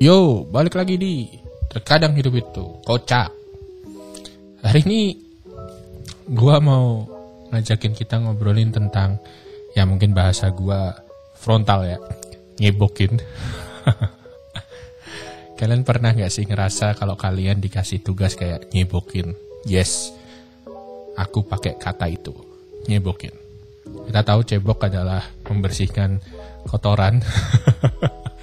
Yo, balik lagi di Terkadang Hidup Itu. Kocak Hari ini gua mau ngajakin kita ngobrolin tentang Ya mungkin bahasa gua frontal ya Nyebokin Kalian pernah gak sih ngerasa kalau kalian dikasih tugas kayak nyebokin Yes, aku pakai kata itu Nyebokin Kita tahu cebok adalah membersihkan kotoran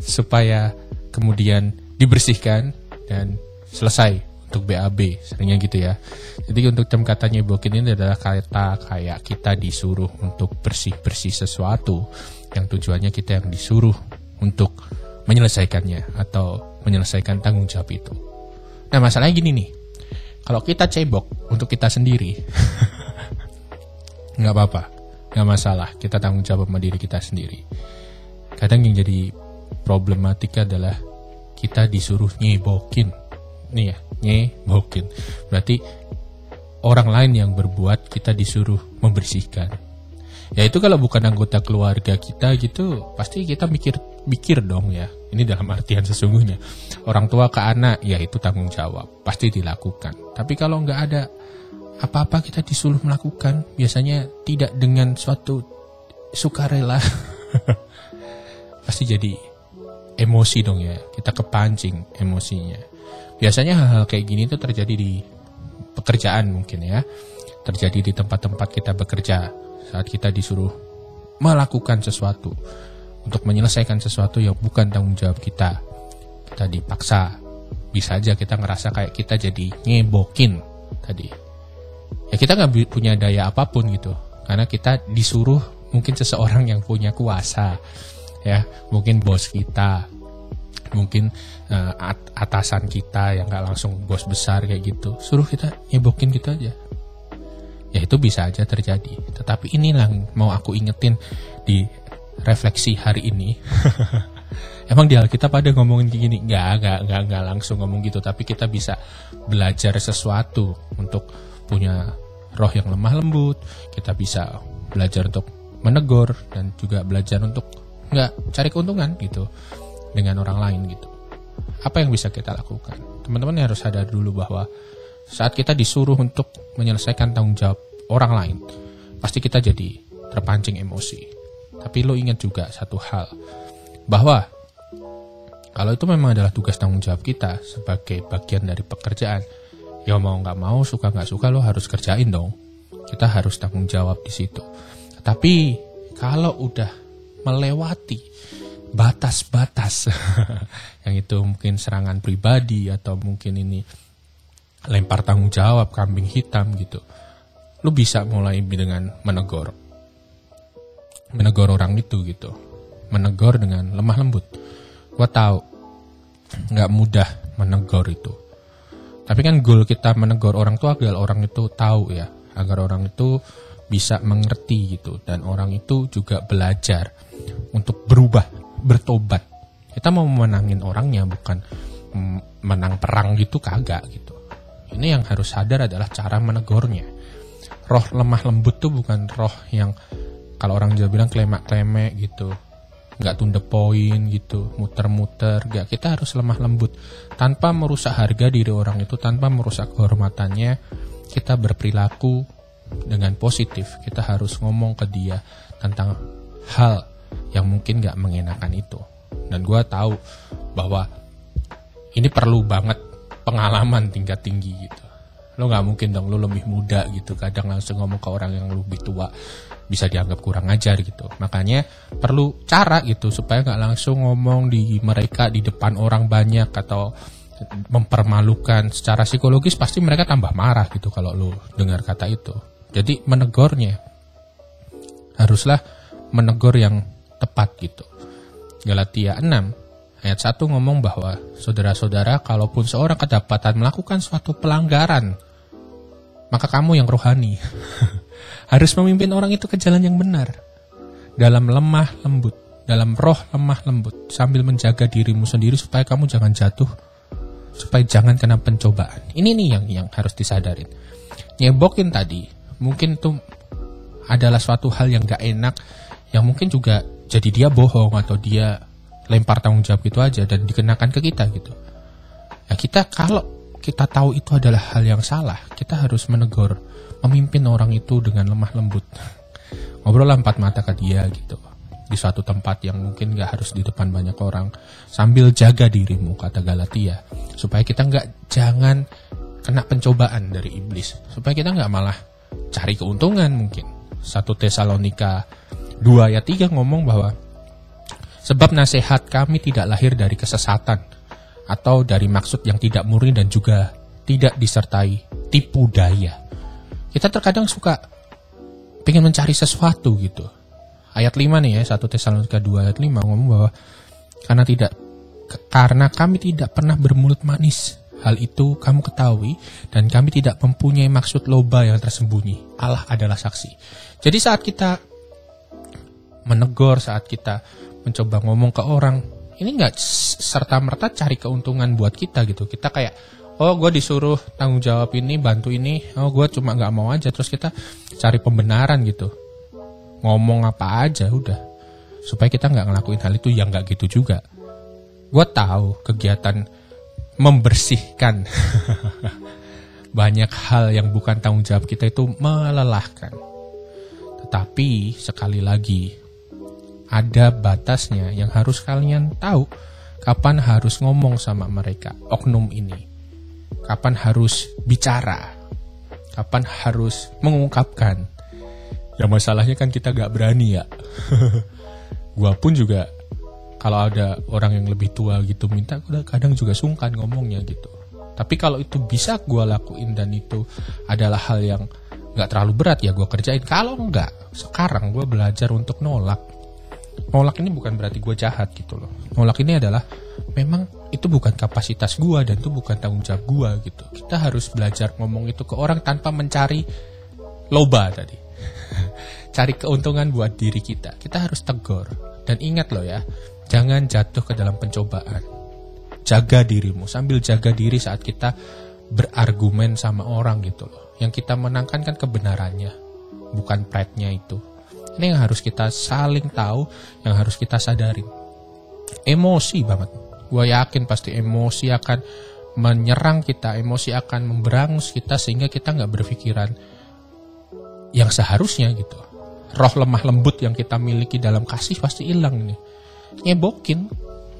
supaya kemudian dibersihkan dan selesai untuk BAB seringnya gitu ya. Jadi untuk jam kata nyebokin ini adalah kata kayak kita disuruh untuk bersih-bersih sesuatu. Yang tujuannya kita yang disuruh untuk menyelesaikannya atau menyelesaikan tanggung jawab itu. Nah masalahnya gini nih. Kalau kita cebok untuk kita sendiri nggak apa-apa. Nggak masalah. Kita tanggung jawab sama diri kita sendiri kadang yang jadi problematika adalah kita disuruh nyebokin. Nih ya nyebokin. Berarti orang lain yang berbuat kita disuruh membersihkan. Ya itu kalau bukan anggota keluarga kita gitu pasti kita mikir mikir dong ya. Ini dalam artian sesungguhnya. Orang tua ke anak ya itu tanggung jawab. Pasti dilakukan. Tapi kalau nggak ada apa-apa kita disuruh melakukan biasanya tidak dengan suatu sukarela pasti jadi emosi dong ya. Kita kepancing emosinya. Biasanya hal-hal kayak gini tuh terjadi di pekerjaan mungkin ya. Terjadi di tempat-tempat kita bekerja. Saat kita disuruh melakukan sesuatu. Untuk menyelesaikan sesuatu yang bukan tanggung jawab kita. Kita dipaksa. Bisa aja kita ngerasa kayak kita jadi ngebokin tadi. Ya kita nggak punya daya apa pun gitu. Karena kita disuruh mungkin seseorang yang punya kuasa ya. Mungkin bos kita mungkin uh, atasan kita yang nggak langsung bos besar kayak gitu. Suruh kita nyebokin gitu aja. Ya itu bisa aja terjadi. Tetapi inilah mau aku ingetin di refleksi hari ini. Emang di Alkitab ada ngomongin kayak gini? Nggak nggak nggak nggak langsung ngomong gitu. Tapi kita bisa belajar sesuatu untuk punya roh yang lemah lembut. Kita bisa belajar untuk menegur dan juga belajar untuk nggak cari keuntungan gitu dengan orang lain gitu. Apa yang bisa kita lakukan? Teman-teman harus sadar dulu bahwa saat kita disuruh untuk menyelesaikan tanggung jawab orang lain, pasti kita jadi terpancing emosi. Tapi lo ingat juga satu hal, bahwa kalau itu memang adalah tugas tanggung jawab kita sebagai bagian dari pekerjaan, ya mau nggak mau, suka nggak suka lo harus kerjain dong. Kita harus tanggung jawab di situ. Tapi kalau udah melewati batas-batas. Yang itu mungkin serangan pribadi atau mungkin ini lempar tanggung jawab kambing hitam gitu. Lu bisa mulai dengan menegur. Menegur orang itu gitu. Menegur dengan lemah lembut. Gua tahu nggak mudah menegur itu. Tapi kan goal kita menegur orang tua agar orang itu tahu ya. Agar orang itu bisa mengerti gitu. Dan orang itu juga belajar untuk berubah bertobat. Kita mau menangin orangnya bukan menang perang gitu kagak gitu. Ini yang harus sadar adalah cara menegurnya. Roh lemah lembut tuh bukan roh yang kalau orang Jawa bilang klemak-klemek gitu. Nggak tunda poin gitu muter-muter gak kita harus lemah lembut. Tanpa merusak harga diri orang itu tanpa merusak kehormatannya kita berperilaku dengan positif kita harus ngomong ke dia tentang hal yang mungkin gak mengenakan itu. Dan gue tahu bahwa ini perlu banget pengalaman tingkat tinggi gitu. Lo nggak mungkin dong lo lebih muda gitu. Kadang langsung ngomong ke orang yang lebih tua bisa dianggap kurang ajar gitu. Makanya perlu cara gitu supaya nggak langsung ngomong di mereka di depan orang banyak atau mempermalukan. Secara psikologis pasti mereka tambah marah gitu kalau lo dengar kata itu jadi menegurnya haruslah menegur yang tepat gitu Galatia 6 ayat 1 ngomong bahwa saudara-saudara kalaupun seorang kedapatan melakukan suatu pelanggaran maka kamu yang rohani harus memimpin orang itu ke jalan yang benar dalam lemah lembut, dalam roh lemah lembut sambil menjaga dirimu sendiri supaya kamu jangan jatuh, supaya jangan kena pencobaan. Ini nih yang yang harus disadarin. Nyebokin tadi mungkin itu adalah suatu hal yang gak enak yang mungkin juga jadi dia bohong atau dia lempar tanggung jawab gitu aja dan dikenakan ke kita gitu. Ya kita kalau kita tahu itu adalah hal yang salah, kita harus menegur, memimpin orang itu dengan lemah lembut. Ngobrol empat mata ke dia gitu. Di suatu tempat yang mungkin gak harus di depan banyak orang. Sambil jaga dirimu, kata Galatia. Supaya kita nggak jangan kena pencobaan dari iblis. Supaya kita nggak malah cari keuntungan mungkin. Satu Tesalonika 2 ayat 3 ngomong bahwa Sebab nasihat kami tidak lahir dari kesesatan atau dari maksud yang tidak murni dan juga tidak disertai tipu daya. Kita terkadang suka pengen mencari sesuatu gitu. Ayat 5 nih ya, 1 Tesalonika 2 ayat 5 ngomong bahwa karena tidak karena kami tidak pernah bermulut manis. Hal itu kamu ketahui dan kami tidak mempunyai maksud loba yang tersembunyi. Allah adalah saksi. Jadi saat kita menegur, saat kita mencoba ngomong ke orang ini nggak serta merta cari keuntungan buat kita gitu. Kita kayak oh gue disuruh tanggung jawab ini bantu ini. Oh gue cuma nggak mau aja. Terus kita cari pembenaran gitu. Ngomong apa aja udah. Supaya kita nggak ngelakuin hal itu yang nggak gitu juga. Gue tahu kegiatan membersihkan banyak hal yang bukan tanggung jawab kita itu melelahkan tetapi sekali lagi ada batasnya yang harus kalian tahu kapan harus ngomong sama mereka, oknum ini. Kapan harus bicara, kapan harus mengungkapkan. Ya masalahnya kan kita gak berani ya. gua pun juga kalau ada orang yang lebih tua gitu minta, kadang juga sungkan ngomongnya gitu. Tapi kalau itu bisa gue lakuin dan itu adalah hal yang gak terlalu berat ya gue kerjain. Kalau enggak, sekarang gue belajar untuk nolak nolak ini bukan berarti gue jahat gitu loh nolak ini adalah memang itu bukan kapasitas gue dan itu bukan tanggung jawab gue gitu kita harus belajar ngomong itu ke orang tanpa mencari loba tadi cari keuntungan buat diri kita. Kita harus tegur. Dan ingat loh ya jangan jatuh ke dalam pencobaan. Jaga dirimu sambil jaga diri saat kita berargumen sama orang gitu loh. Yang kita menangkan kan kebenarannya bukan pride-nya itu. Ini yang harus kita saling tahu, yang harus kita sadarin. Emosi banget. Gue yakin pasti emosi akan menyerang kita, emosi akan memberangus kita sehingga kita nggak berpikiran yang seharusnya gitu. Roh lemah lembut yang kita miliki dalam kasih pasti hilang nih. Nyebokin,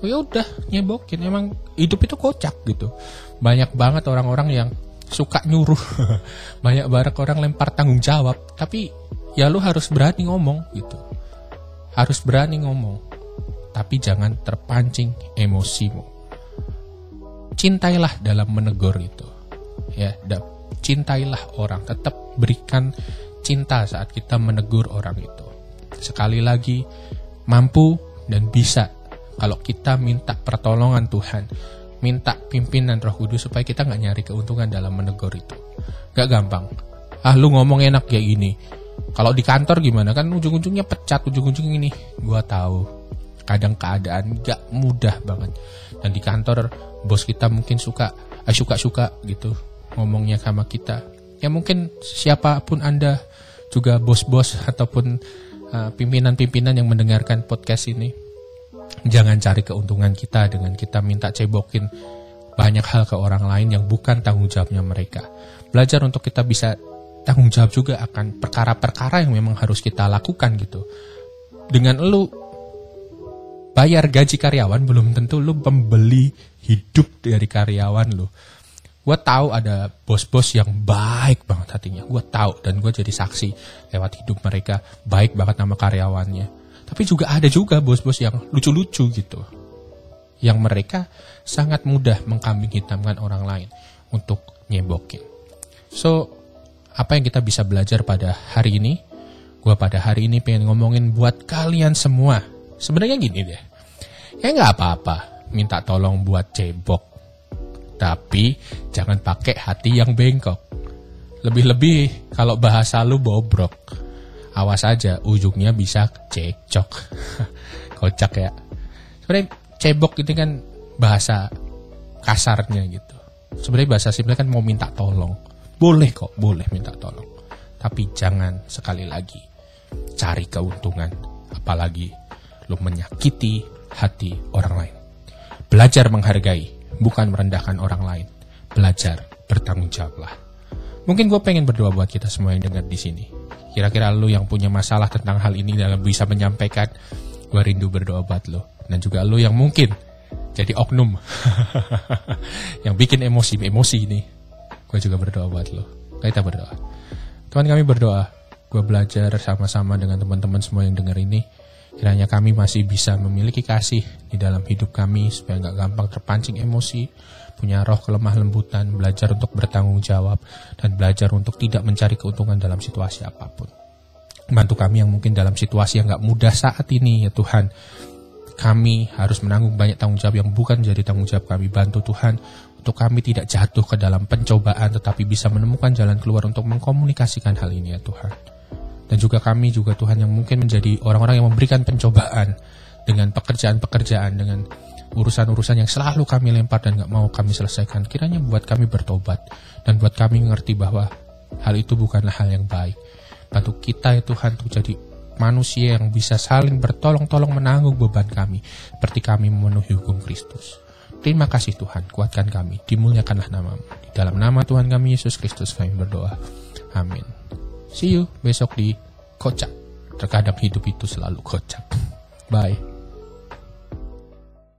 oh ya udah nyebokin. Emang hidup itu kocak gitu. Banyak banget orang-orang yang suka nyuruh. Banyak banget orang lempar tanggung jawab, tapi ya lu harus berani ngomong gitu harus berani ngomong tapi jangan terpancing emosimu cintailah dalam menegur itu ya cintailah orang tetap berikan cinta saat kita menegur orang itu. Sekali lagi mampu dan bisa kalau kita minta pertolongan Tuhan minta pimpinan Roh Kudus supaya kita nggak nyari keuntungan dalam menegur itu. Gak gampang. Ah lu ngomong enak kayak gini. Kalau di kantor gimana? Kan ujung-ujungnya pecat ujung-ujung ini. Gua tahu. Kadang keadaan gak mudah banget. Dan di kantor bos kita mungkin suka eh, suka-suka gitu ngomongnya sama kita. Ya mungkin siapa pun anda juga bos-bos ataupun uh, pimpinan-pimpinan yang mendengarkan podcast ini jangan cari keuntungan kita dengan kita minta cebokin banyak hal ke orang lain yang bukan tanggung jawabnya mereka belajar untuk kita bisa tanggung jawab juga akan perkara-perkara yang memang harus kita lakukan gitu. Dengan lu bayar gaji karyawan belum tentu lu pembeli hidup dari karyawan lu. Gue tahu ada bos-bos yang baik banget hatinya. Gue tahu dan gue jadi saksi lewat hidup mereka baik banget nama karyawannya. Tapi juga ada juga bos-bos yang lucu-lucu gitu. Yang mereka sangat mudah mengkambing hitamkan orang lain untuk nyebokin. So, apa yang kita bisa belajar pada hari ini? Gue pada hari ini pengen ngomongin buat kalian semua. Sebenarnya gini deh, ya nggak apa-apa minta tolong buat cebok. Tapi jangan pakai hati yang bengkok. Lebih-lebih kalau bahasa lu bobrok. Awas aja ujungnya bisa cekcok. Kocak ya. Sebenarnya cebok ini kan bahasa kasarnya gitu. Sebenarnya bahasa simpelnya kan mau minta tolong boleh kok, boleh minta tolong. Tapi jangan sekali lagi cari keuntungan. Apalagi lu menyakiti hati orang lain. Belajar menghargai, bukan merendahkan orang lain. Belajar bertanggung jawablah. Mungkin gue pengen berdoa buat kita semua yang dengar di sini. Kira-kira lu yang punya masalah tentang hal ini dalam bisa menyampaikan, gue rindu berdoa buat lo. Dan juga lu yang mungkin jadi oknum yang bikin emosi-emosi ini. Gue juga berdoa buat lo. Kita berdoa. Tuhan kami berdoa, gue belajar sama-sama dengan teman-teman semua yang dengar ini Kiranya kami masih bisa memiliki kasih di dalam hidup kami supaya nggak gampang terpancing emosi, punya roh kelemah lembutan, belajar untuk bertanggung jawab, dan belajar untuk tidak mencari keuntungan dalam situasi apa pun. Bantu kami yang mungkin dalam situasi yang nggak mudah saat ini ya Tuhan. Kami harus menanggung banyak tanggung jawab yang bukan jadi tanggung jawab kami. Bantu Tuhan untuk kami tidak jatuh ke dalam pencobaan tetapi bisa menemukan jalan keluar untuk mengkomunikasikan hal ini ya Tuhan dan juga kami juga Tuhan yang mungkin menjadi orang-orang yang memberikan pencobaan dengan pekerjaan-pekerjaan dengan urusan-urusan yang selalu kami lempar dan gak mau kami selesaikan kiranya buat kami bertobat dan buat kami mengerti bahwa hal itu bukanlah hal yang baik bantu kita ya Tuhan untuk jadi manusia yang bisa saling bertolong-tolong menanggung beban kami seperti kami memenuhi hukum Kristus Terima kasih Tuhan, kuatkan kami, dimuliakanlah namamu. Di dalam nama Tuhan kami Yesus Kristus kami berdoa. Amin. See you besok di kocak. Terkadang hidup itu selalu kocak. Bye.